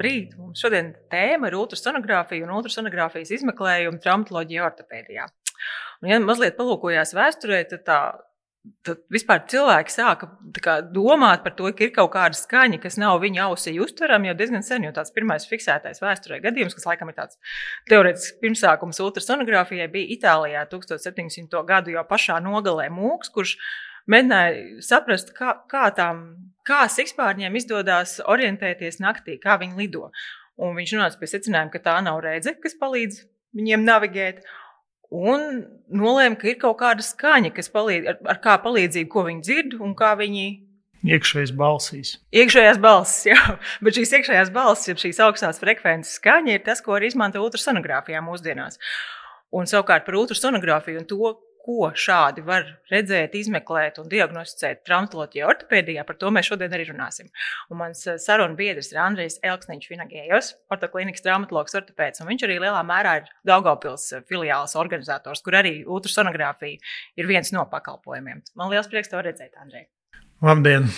labrīt! Mums šodien tēma ir ultrasonogrāfija un ultrasonogrāfijas izmeklējuma traumatoloģija ortopēdijā. Un, ja mazliet palūkojās vēsturē, tad tā tad vispār cilvēki sāka kā, domāt par to, ka ir kaut kāda skaņa, kas nav viņa ausī uztverama jau diezgan sen. Jo tāds pirmais fiksētais vēsturē gadījums, kas laikam ir tāds teorētisks pirmsākums ultrasonogrāfijai, bija Itālijā 1700. gadu jau pašā nogalē mūks, kurš mēģināja saprast, kā, kā tām, kā sikspārņiem izdodas orientēties naktī, kā viņi lido. Un viņš nonāca pie secinājuma, ka tā nav redze, kas palīdz viņiem navigēt. Un nolēma, ka ir kaut kāda skaņa, kas palīdz, ar, ar kā palīdzību, ko viņi dzird un kā viņi Iekšējās balsīs. Iekšējās balsis, jā. Bet šīs iekšējās balsis, ja šīs augstās frekvences skaņa, ir tas, ko arī izmanto ultrasonogrāfijā mūsdienās. Un savukārt par ultrasonogrāfiju un to, ko šādi var redzēt, izmeklēt un diagnosticēt traumatoloģijā, ortopēdijā. Par to mēs šodien arī runāsim. Un mans eh, sarunu biedrs ir Andrejs Elksniņš, Finagējos, ortoklinikas traumatologs, ortopēds. Viņš arī lielā mērā ir Daugavpils eh, filiāls organizators, kur arī ultrasonogrāfija ir viens no pakalpojumiem. Man liels prieks tev redzēt, Andrej. Labdien!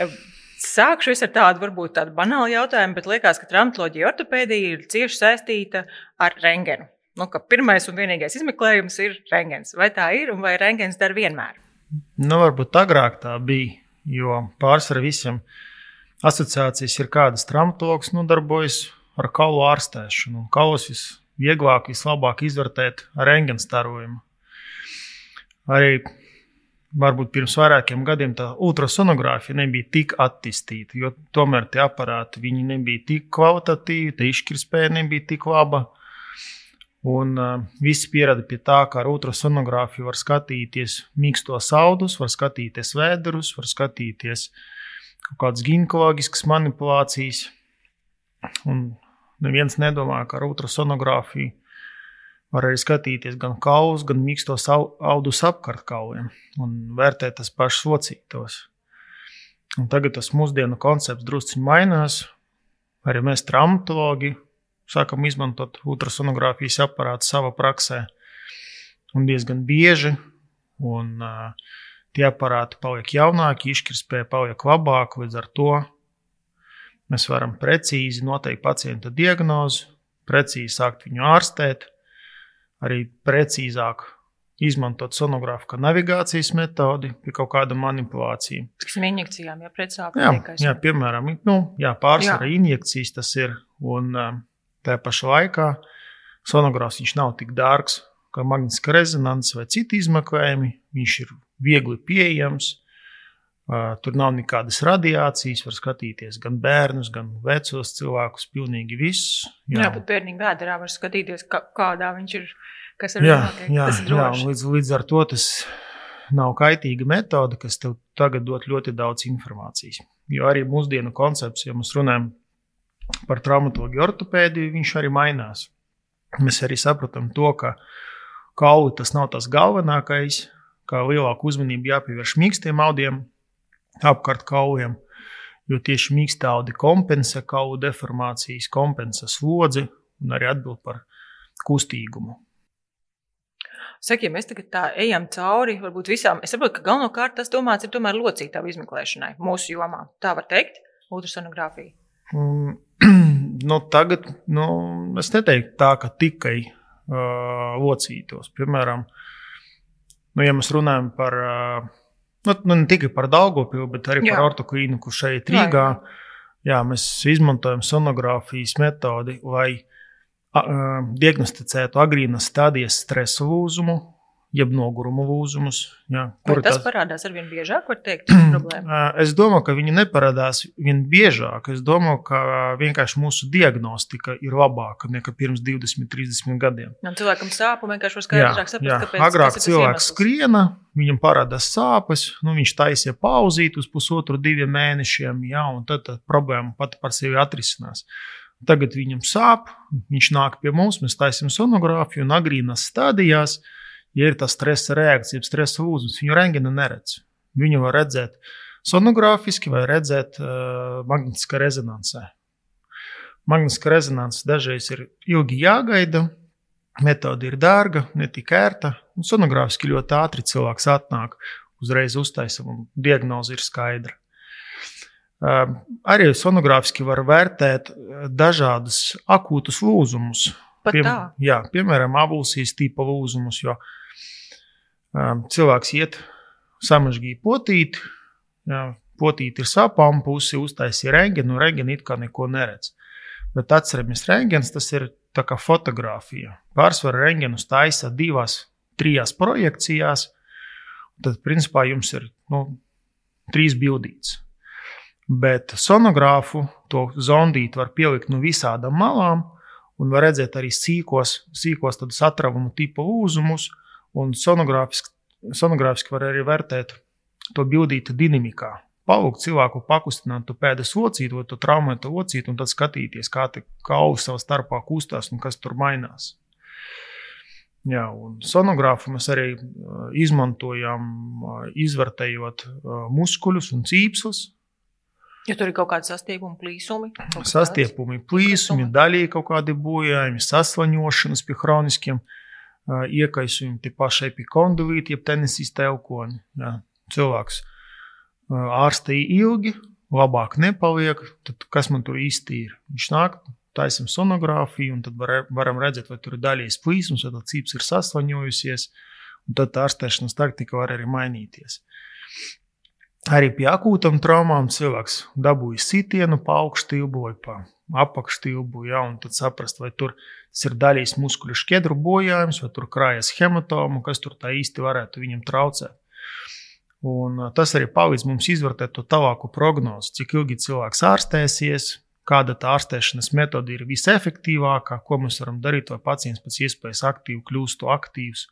Eh, sākšu ar tādu, varbūt tādu banālu jautājumu, bet liekas, ka traumatoloģija ortopēdija ir cieši saistīta ar rengenu nu, ka pirmais un vienīgais izmeklējums ir rengens. Vai tā ir un vai rengens dara vienmēr? Nu, varbūt agrāk tā bija, jo pārsvarā visam asociācijas ir kādas traumatologs nodarbojas ar kaulu ārstēšanu. Kaulus visvieglāk, vislabāk izvērtēt ar rengens starojumu. Arī varbūt pirms vairākiem gadiem tā ultrasonogrāfija nebija tik attīstīta, jo tomēr tie aparāti nebija tik kvalitatīvi, tā izšķirtspēja nebija tik laba. Un uh, visi pierada pie tā, ka ar ultrasonogrāfiju var skatīties mīkstos audus, var skatīties vēderus, var skatīties kaut kādas ginekoloģiskas manipulācijas. Un neviens nedomā, ka ar ultrasonogrāfiju var arī skatīties gan kaulus, gan mīkstos audus apkārt kauliem un vērtēt tas pašus locītos. Un tagad tas mūsdienu koncepts drusciņi mainās. Arī mēs, traumatologi, sākam izmantot ultrasonogrāfijas aparātu savā praksē. Un diezgan bieži. Un, uh, tie aparāti paliek jaunāki, izšķirtspēja paliek labāka. Līdz ar to mēs varam precīzi noteikt pacienta diagnozi, precīzi sākt viņu ārstēt, arī precīzāk izmantot sonogrāfu kā navigācijas metodi pie kaut kāda manipulācija. Tiksim, injekcijām, ja precīzāk. Jā, jā, piemēram, nu, jā, pārsvarā injekcijas tas ir. Un, uh, Tā pašā laikā sonogrāfs nav tik dārgs kā magnetiskā rezonance vai citi izmeklējumi. Viņš ir viegli pieejams. Tur nav nekādas radiācijas, var skatīties gan bērnus, gan vecos cilvēkus. Pilnīgi viss. Jā, jā pat bērnīgi vēdā var skatīties, kā, kādā viņš ir. Kas ir jā, jā, jā, līdz, līdz ar to tas nav kaitīga metode, kas tev tagad dod ļoti daudz informācijas. Jo arī mūsdienu koncepts, ja mēs runājam par traumatoloģiju, ortopēdiju, viņš arī mainās. Mēs arī saprotam to, ka kauli tas nav tas galvenais, kā lielāku uzmanību jāpievērš mīkstiem audiem apkārt kauliem, jo tieši mīkstā audi kompensē kaulu deformācijas, kompensē slodzi un arī atbild par kustīgumu. Saki, ja mēs tagad tā ejam cauri, varbūt visām, es saprotu, ka galvenokārt tas domāts ir tomēr locītavu izmeklēšanai mūsu jomā. Tā var teikt, ultrasonogrāfija. Nu, tagad nu, es neteiktu tā, ka tikai uh, locītos. Piemēram, nu, ja mēs runājam par, uh, nu, ne tikai par Dāngopilu, bet arī jā. par ortoklīnu, kurš šeit Rīgā, jā, jā. jā, mēs izmantojam sonogrāfijas metodi, lai uh, diagnosticētu agrīnas stadijas stresa lūzumu jeb noguruma lūzumus. Jā, Vai tas tās... parādās ar vien biežāk, var teikt, es domāju, ka viņi neparādās vien biežāk. Es domāju, ka vienkārši mūsu diagnostika ir labāka nekā pirms 20, 30 gadiem. Un cilvēkam sāp, un vienkārši var skaidrāk saprast, jā. kāpēc. Agrāk cilvēks skriena, viņam parādās sāpes, nu, viņš taisīja pauzīt uz pusotru, diviem mēnešiem, jā, un tad, tad problēma pati par sevi atrisinās. Tagad viņam sāp, viņš nāk pie mums, mēs taisām sonogrāfiju un agrīnās stadijās. Uh, ja ir tā stresa reakcija, stresa lūzums, viņu rengena neredz. Viņu var redzēt sonogrāfiski vai redzēt uh, magnetiskā rezonansē. Magnetiskā rezonanse dažreiz ir ilgi jāgaida, metode ir dārga, netik ērta, un sonogrāfiski ļoti ātri cilvēks atnāk, uzreiz uztaisa un diagnoze ir skaidra. Arī sonogrāfiski var vērtēt dažādus akūtus lūzumus. Piem, jā, piemēram, abulsijas tipa lūzumus, jo um, cilvēks iet samažģīt potīti, jā, potīti ir sapām pusi, uztaisīja rengenu, nu rengenu it kā neko neredz. Bet atceramies, rengens tas ir tā kā fotografija. Pārsvarā rengenus taisa divās, trijās projekcijās, tad principā jums ir nu, trīs bildītes. Bet sonogrāfu to zondīti var pielikt no visādām malām, un var redzēt arī sīkos, sīkos satravumu tipu lūzumus. Sonogrāfiski, sonogrāfiski var arī vērtēt to bildītu dinamikā. Palūkt cilvēku pakustināt to pēdas locītu vai to traumētu locītu, un tad skatīties, kā te kauli savā starpā kustās un kas tur mainās. Jā, un sonogrāfu mēs arī izmantojam, izvērtējot muskuļus un cīpslus, Ja tur ir kaut kāda sastiepuma, plīsumi. Sastiepumi, plīsumi, daļīgi kaut kādi bojājumi, sasvaņošanas pie chroniskiem uh, iekaisumiem, tie paši epikondylīti, jeb tenisista elkoni. Jā. Cilvēks ārstēja ilgi, labāk nepaliek, tad kas man tur īsti ir? Viņš nāk, taisam sonogrāfiju, un tad var, varam redzēt, vai tur ir daļējs plīsums, vai tā cips ir sasvaņojusies, un tad tā ārstēšanas taktika var arī mainīties. Arī pie akūtām traumām cilvēks dabūja sitienu pa augšstilbu vai pa apakšstilbu, ja, un tad saprast, vai tur ir daļais muskuļu šķiedru bojājums, vai tur krājas hematomu, kas tur tā īsti varētu viņam traucēt. Un tas arī palīdz mums izvērtēt to tālāku prognozi, cik ilgi cilvēks ārstēsies, kāda tā ārstēšanas metode ir visefektīvākā, ko mēs varam darīt, lai pacients pēc iespējas aktīvi kļūstu aktīvs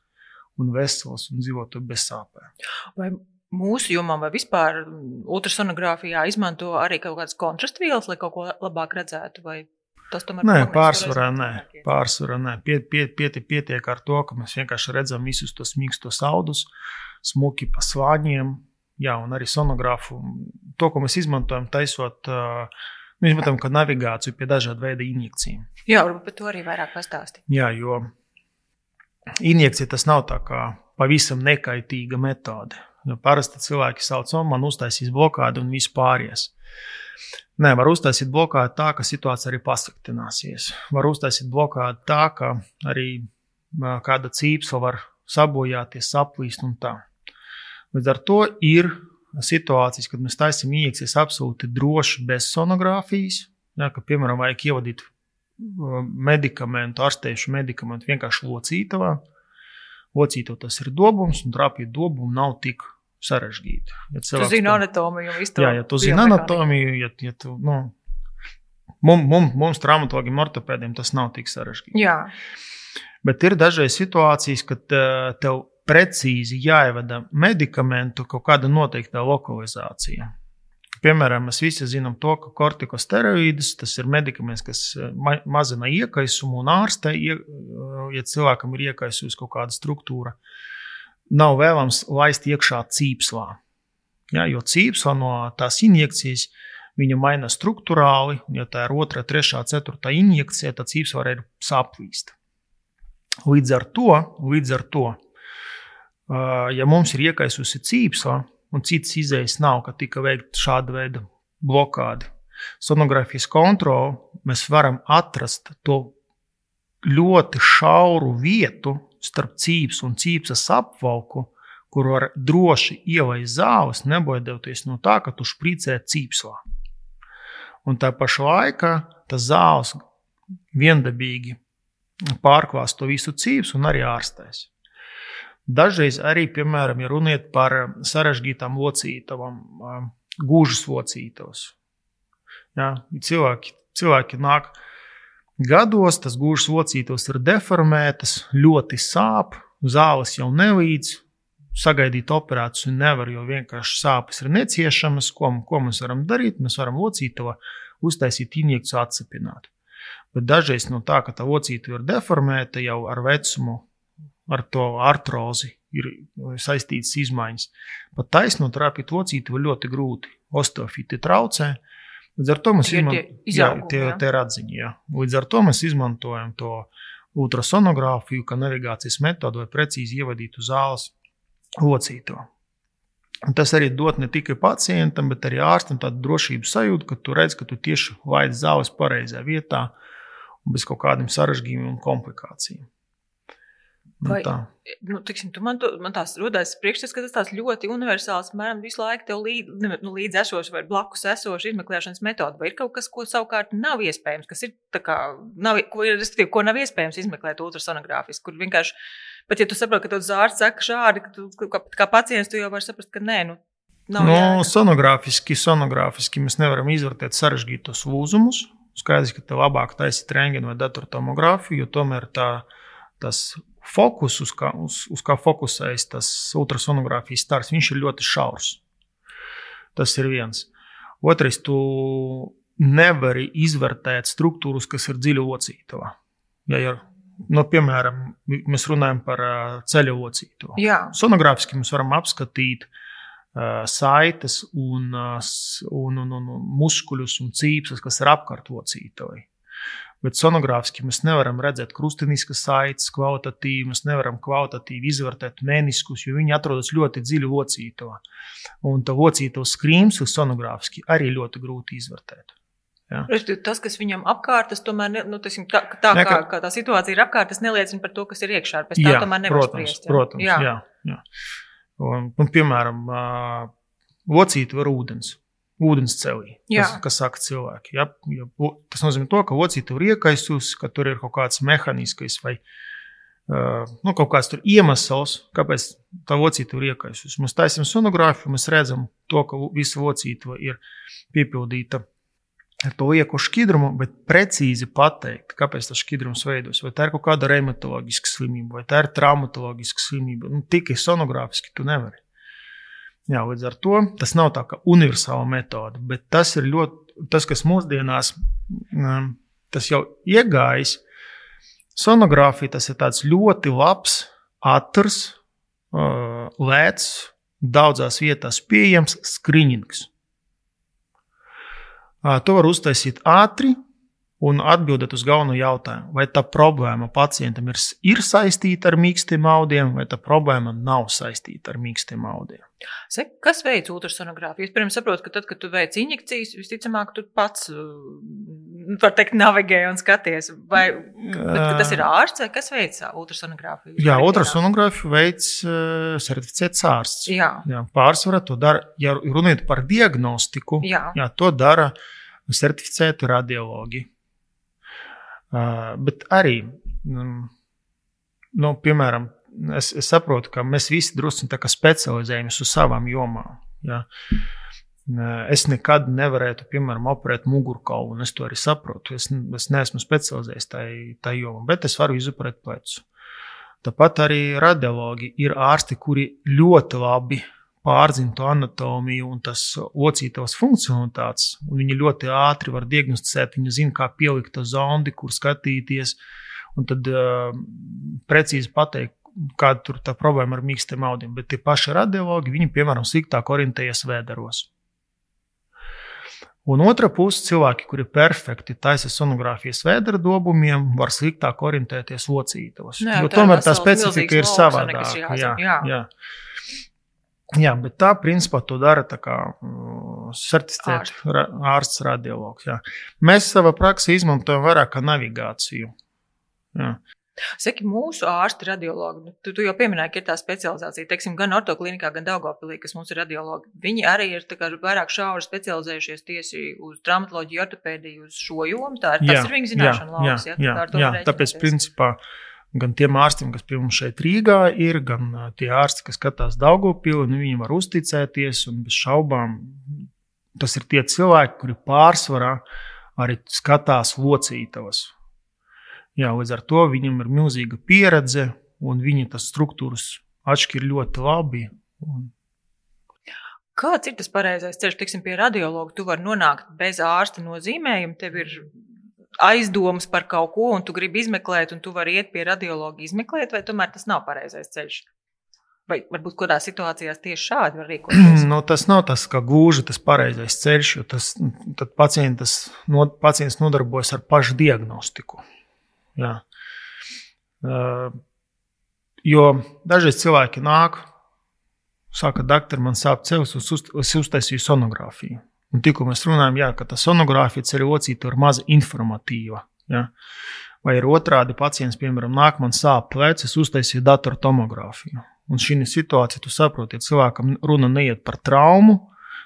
un vesels un dzīvotu bez sāpēm. Vai mūsu jomā vai vispār ultrasonogrāfijā izmanto arī kaut kādas kontrastu vielas, lai kaut ko labāk redzētu? Tas tomēr nē, pārsvarā nē. Pārsvarā nē. Pie, pie, pieti, pietiek ar to, ka mēs vienkārši redzam visus tos mīkstos audus, smuki pa svāņiem, jā, un arī sonogrāfu. To, ko mēs izmantojam, taisot. Mēs izmantojam kā navigāciju pie dažādu veidu injekcijām. Jā, varbūt par to arī vairāk pastāstīt. Jā, jo injekcija tas nav tā kā pavisam nekaitīga metode. Jo parasti cilvēki sauc, man uztaisīs blokādi un viss pāries. Nē, var uztaisīt blokādi tā, ka situācija arī pasliktināsies. Var uztaisīt blokādi tā, ka arī kāda cīpsla var sabojāties, saplīst un tā. Līdz ar to ir situācijas, kad mēs taisām injekcijas absolūti droši bez sonogrāfijas. Jā, ka, piemēram, vajag ievadīt medikamentu, ārstējušu medikamentu vienkārši locītavā. Locītavā tas ir dobums, un trāpīt dobumu nav tik sarežģīti. Ja tu zini anatomiju, jau izturbi. Jā, ja tu zini anatomiju, ja, ja tu, nu, mums, mums, mums traumatologiem, ortopēdiem tas nav tik sarežģīti. Jā. Bet ir dažreiz situācijas, kad tev precīzi jāievada medikamentu kaut kāda noteikta lokalizācija. Piemēram, mēs visi zinām to, ka kortikosteroīdus tas ir medikaments, kas ma mazina iekaisumu un ārstē, ja cilvēkam ir iekaisusi kaut kāda struktūra. Uh, nav vēlams laist iekšā cīpslā. Ja, jo cīpslā no tās injekcijas viņa maina struktūrāli, un ja tā ir otrā, trešā, ceturtā injekcija, tad cīpsla var saplīst. Līdz ar to, līdz ar to ja mums ir iekaisusi cīpsla un citas izējas nav, ka tika veikta šāda veida blokāde, sonogrāfijas kontroli, mēs varam atrast to ļoti šauru vietu, starp cīps un cīpsas apvalku, kur var droši ielaist zāles, nebaidoties no tā, ka tu sprīcē cīpslā. Un tā pašā laikā tas zāles viendabīgi pārklās to visu cīpsu un arī ārstēs. Dažreiz arī, piemēram, ja runiet par sarežģītām locītavām, gūžas locītavas. Ja, cilvēki, cilvēki nāk Gados tas gūžas locītos ir deformētas, ļoti sāp, zāles jau nelīdz. Sagaidīt operāciju nevar, jo vienkārši sāpes ir neciešamas. Ko, ko mēs varam darīt? Mēs varam locīto uztaisīt injekciju, atsepināt. Bet dažreiz no tā, ka tā locīta ir deformēta jau ar vecumu, ar to artrozi ir saistītas izmaiņas. Pat taisno trāpīt locīti var ļoti grūti. Osteofīti traucē, uh, Līdz ar to mēs izmantojam tie, tie radziņi. Jā. Līdz ar to mēs izmantojam to ultrasonogrāfiju, kā navigācijas metodu, lai precīzi ievadītu zāles locīto. Un tas arī dod ne tikai pacientam, bet arī ārstam tādu drošības sajūtu, ka tu redz, ka tu tieši laidi zāles pareizajā vietā bez kaut kādiem sarežģījumiem un komplikācijām. Nu, Vai, nu, tiksim, man, to, man tās rodas priekšstats, ka tas tāds ļoti universāls, mēram, visu laiku tev līd, nu, līdz esošs vai blakus esošs izmeklēšanas metode, vai ir kaut kas, ko savukārt nav iespējams, kas ir tā kā, nav, ko, respektīvi, ko nav iespējams izmeklēt ultrasonogrāfiski, kur vienkārši, pat ja tu saproti, ka tev zārsts saka šādi, ka tu, kā, kā pacients, tu jau vari saprast, ka nē, nu, nav. Nu, jēga. sonogrāfiski, sonogrāfiski mēs nevaram izvērtēt sarežģītos lūzumus. Skaidrs, ka tev labāk taisīt rengēnu vai datortomogrāfiju, jo tomēr tā, tas fokus, uz kā, uz, uz kā fokusējas tas ultrasonogrāfijas stars, viņš ir ļoti šaurs. Tas ir viens. Otrais, tu nevari izvērtēt struktūras, kas ir dziļi locītavā. Ja ir, nu, piemēram, mēs runājam par ceļu locītavu. Sonogrāfiski mēs varam apskatīt uh, saites un, un, un, un, un muskuļus un cīpsas, kas ir apkārt locītavai. Bet sonogrāfiski mēs nevaram redzēt krustiniskas saites kvalitatīvi, mēs nevaram kvalitatīvi izvērtēt meniskus, jo viņi atrodas ļoti dziļi locītavā. Un tā locītavas skrīmslis sonogrāfiski arī ļoti grūti izvērtēt. Ja. Tas, kas viņam apkārt, tas tomēr ne, nu, tasim, tā, tā ne, kā, kā tā situācija ir apkārt, tas neliecina par to, kas ir iekšā. Pēc tā jā, tomēr nevar protams, spriest. Ja? Protams, jā. Jā, jā. Un, un, piemēram, locīta var ūdens ūdens celī, kas, kas saka cilvēki. Ja, ja, tas nozīmē, to, ka locīte ir iekaisusi, ka tur ir kaut kāds mehānisks vai uh, nu, kaut kāds iemesls, kāpēc tā locīte ir iekaisusi. Mēs taisām sonogrāfiju, mēs redzam to, ka visa locīte ir piepildīta. Ar to lieku šķidrumu, bet precīzi pateikt, kāpēc tas šķidrums veidojas. Vai tā ir kaut kāda reumatoloģiska slimība, vai tā ir traumatoloģiska slimība. Nu, tikai sonogrāfiski tu nevari. Jā, līdz ar to tas nav tā kā universāla metode, bet tas ir ļoti, tas, kas mūsdienās um, tas jau iegājis. Sonogrāfija tas ir tāds ļoti labs, ātrs, lēts, daudzās vietās pieejams skriņķis. To var uztaisīt ātri, un atbildēt uz galveno jautājumu, vai tā problēma pacientam ir, ir saistīta ar mīkstiem audiem, vai tā problēma nav saistīta ar mīkstiem audiem. Kas veids ultrasonogrāfiju? Es pirms saprotu, ka tad, kad tu veic injekcijas, visticamāk, tu pats, var teikt, navigē un skaties. Vai tas ir ārsts vai kas veic ultrasonogrāfiju? Jā, ultrasonogrāfiju veids uh, certificēts ārsts. Jā. Jā, pārsvarā to dara, ja runājot par diagnostiku, jā. Jā, to dara certificēti radiologi. Bet arī, um, nu, piemēram, es, es saprotu, ka mēs visi drusku specializējamies uz savām jomām. Ja? Es nekad nevarētu, piemēram, operēt mugurkaulu, un es to arī saprotu. Es, es neesmu specializējies tajā jomā, bet es varu izoperēt plecu. Tāpat arī radiologi ir ārsti, kuri ļoti labi pārzina to anatomiju un tas locītavas funkcionalitātes. Viņi ļoti ātri var diagnosticēt, viņi zina, kā pielikt to zondi, kur skatīties, un tad uh, precīzi pateikt, kāda tur tā problēma ar mīkstiem audiem. Bet tie paši radiologi, viņi, piemēram, sliktāk orientējas vēderos. Un otra puse - cilvēki, kuri perfekti taisa sonogrāfijas vēdera dobumiem, var sliktāk orientēties locītavos. Jo tomēr tā specifika ir savādāka. Jā, jā. jā. Jā, bet tā principā to dara kā uh, certificēts ārsts, radiologs. Jā. Mēs savā praksē izmantojam vairāk kā navigāciju. Jā. Saki, mūsu ārsti, radiologi, nu, tu, tu jau pieminēji, ka ir tā specializācija, teiksim, gan ortoklinikā, gan Daugopilī, kas mums ir radiologi. Viņi arī ir kā, vairāk šauri specializējušies tieši uz traumatoloģiju, ortopēdiju, uz šo jomu. Tā ir, jā, tas ir viņa zināšana lauks. Jā, jā, jā, jā, tāpēc, principā, gan tiem ārstiem, kas pie mums šeit Rīgā ir, gan tie ārsti, kas skatās Daugopili, nu, viņi var uzticēties un bez šaubām tas ir tie cilvēki, kuri pārsvarā arī skatās locītavas. Jā, līdz ar to viņam ir milzīga pieredze un viņa tas struktūras atšķir ļoti labi. Un... Kāds ir tas pareizais ceļš, tiksim, pie radiologa? Tu vari nonākt bez ārsta nozīmējuma, tev ir aizdomas par kaut ko, un tu gribi izmeklēt, un tu vari iet pie radiologa izmeklēt, vai tomēr tas nav pareizais ceļš? Vai varbūt kādā situācijā tieši šādi var rīkoties? No, tas nav tas, ka gūži tas pareizais ceļš, jo tas pacients, no, pacients nodarbojas ar pašu diagnostiku. Jā. Uh, jo dažreiz cilvēki nāk, saka, doktor, man sāp uz, es uztaisīju sonogrāfiju. Un tikko mēs runājam, jā, ka tā sonogrāfija ceļu ocīta ir maza informatīva. Ja? Vai ir otrādi pacients, piemēram, nāk man sāp plecs, es uztaisīju datortomogrāfiju. Un šī situācija, tu saproti, ja cilvēkam runa neiet par traumu,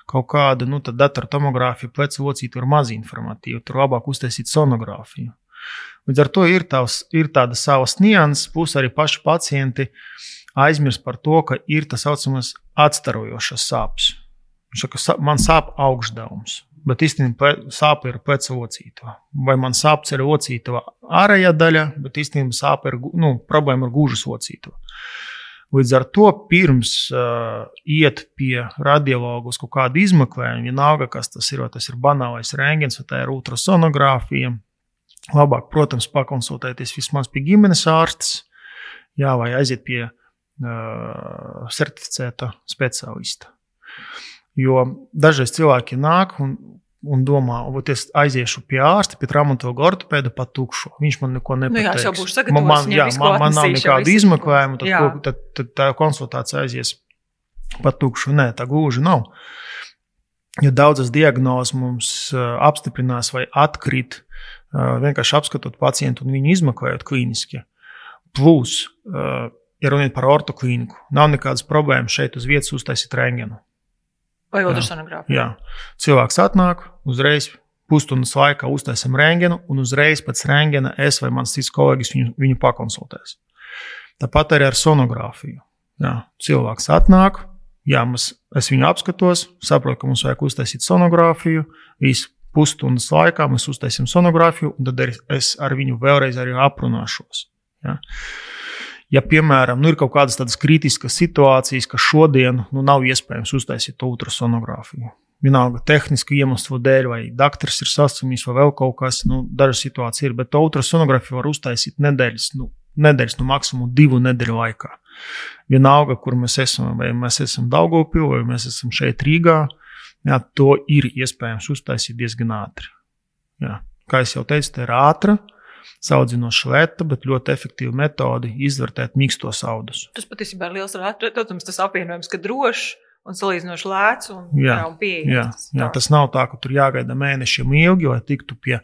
kaut kādu, nu, tad datortomogrāfija plecu ocīta ir maz informatīva. Tur labāk uztaisīt sonogrāfiju. Līdz ar to ir, tavs, ir tāda savas nianses, plus arī paši pacienti aizmirst par to, ka ir tas saucamais atstarojošas sāpes. Viņš saka, man sāp augšdevums, bet īstenībā sāp ir pleca ocītava. Vai man sāp ceļa ocītava ārējā daļa, bet īstenībā sāp ir nu, problēma ar gūžas ocītava. Līdz ar to pirms uh, iet pie radiologa uz kaut kādu izmeklējumu, vienalga, kas tas ir, vai tas ir banālais rēngens, vai tā ir ultrasonogrāfija, labāk, protams, pakonsultēties vismaz pie ģimenes ārstes, jā, vai aiziet pie uh, certificēta speciālista. Jo dažreiz cilvēki nāk un, un domā, ka es aiziešu pie ārsta, pie traumatologa ortopēda pat tukšu. Viņš man neko nepateiks. Nu jā, jau būšu sagatavojis. Man, jā, man, man nav nekāda izmeklējuma, tad, ko, tad, tad tā konsultācija aizies pat tukšu. Nē, tā gluži nav. Jo daudzas diagnozes mums apstiprinās vai atkrīt vienkārši apskatot pacientu un viņu izmeklējot klīniski. Plus, ja runājot par ortoklīniku, nav nekādas problēmas šeit uz vietas uztaisīt rēngenu. Vai ultrasonogrāfiju? Jā. Cilvēks atnāk, uzreiz pusstundas laikā uztaisām rēngenu, un uzreiz pēc rēngena es vai mans cits kolēģis viņu, viņu pakonsultēs. Tāpat arī ar sonogrāfiju. Jā. Cilvēks atnāk, jā, mēs, es viņu apskatos, saprotu, ka mums vajag uztaisīt sonogrāfiju. Visu pusstundas laikā mēs uztaisām sonogrāfiju, un tad es ar viņu vēlreiz arī aprunāšos. Ja? Ja, piemēram, nu, ir kaut kādas tādas kritiskas situācijas, ka šodien nu, nav iespējams uztaisīt ultrasonogrāfiju. Vienalga, tehnisku iemeslu dēļ, vai doktors ir saslimis, vai vēl kaut kas, nu, dažas situācijas ir, bet ultrasonogrāfiju var uztaisīt nedēļas, nu, nedēļas, nu, maksimum divu nedēļu laikā. Vienalga, kur mēs esam, vai mēs esam Daugopilī, vai mēs esam šeit Rīgā, jā, to ir iespējams uztaisīt diezgan ātri. Jā. Kā jau teicu, tā ir ātra, saudzinoša lēta, bet ļoti efektīva metode izvērtēt mīkstos audus. Tas patiesībā ir liels redzams, tas apvienojums, ka drošs un salīdzinoši lēts un, jā, un pieejams. Jā, tas, jā, tas nav tā, ka tur jāgaida mēnešiem ilgi, lai tiktu pie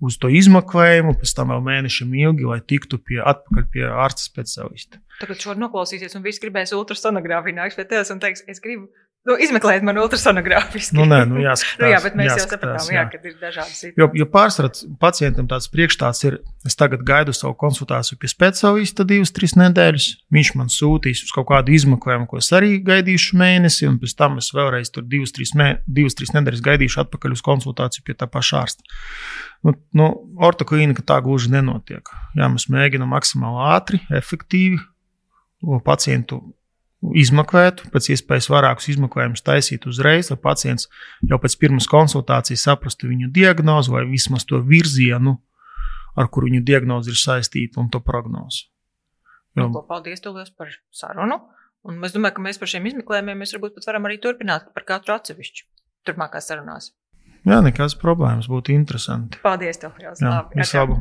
uz to izmeklējumu, pēc tam vēl mēnešiem ilgi, lai tiktu pie, atpakaļ pie ārsta speciālista. Tagad šo noklausīsies, un viss gribēs ultrasonogrāfiju nāks pie tevis un teiks, es gribu Nu, izmeklēt man ultrasonogrāfiski. Nu, nē, nu, jāskatās, nu, jā, bet mēs jāskatās, jau sapratām, jā. Jā, ka ir dažādas situācijas. Jo, jo pārsvarā pacientam tāds priekšstats ir, es tagad gaidu savu konsultāciju pie speciālista divas, trīs nedēļas. Viņš man sūtīs uz kaut kādu izmeklējumu, ko es arī gaidīšu mēnesi, un pēc tam es vēlreiz tur divas, trīs, mē, divas, trīs nedēļas gaidīšu atpakaļ uz konsultāciju pie tā paša ārsta. Nu, nu, ortoklīnika tā gluži nenotiek. Jā, mēs mēģinām maksimāli ātri, efektīvi pacientu izmeklētu, pēc iespējas vairākus izmeklējumus taisīt uzreiz, lai pacients jau pēc pirmās konsultācijas saprastu viņu diagnozi vai vismaz to virzienu, ar kuru viņu diagnoze ir saistīta un to prognozi. Jo... Nu, paldies tev par sarunu. Un es domāju, ka mēs par šiem izmeklējumiem mēs varbūt pat varam arī turpināt par katru atsevišķu turpmākās sarunās. Jā, nekādas problēmas būtu interesanti. Paldies tev, Jānis. Jā, visu labu.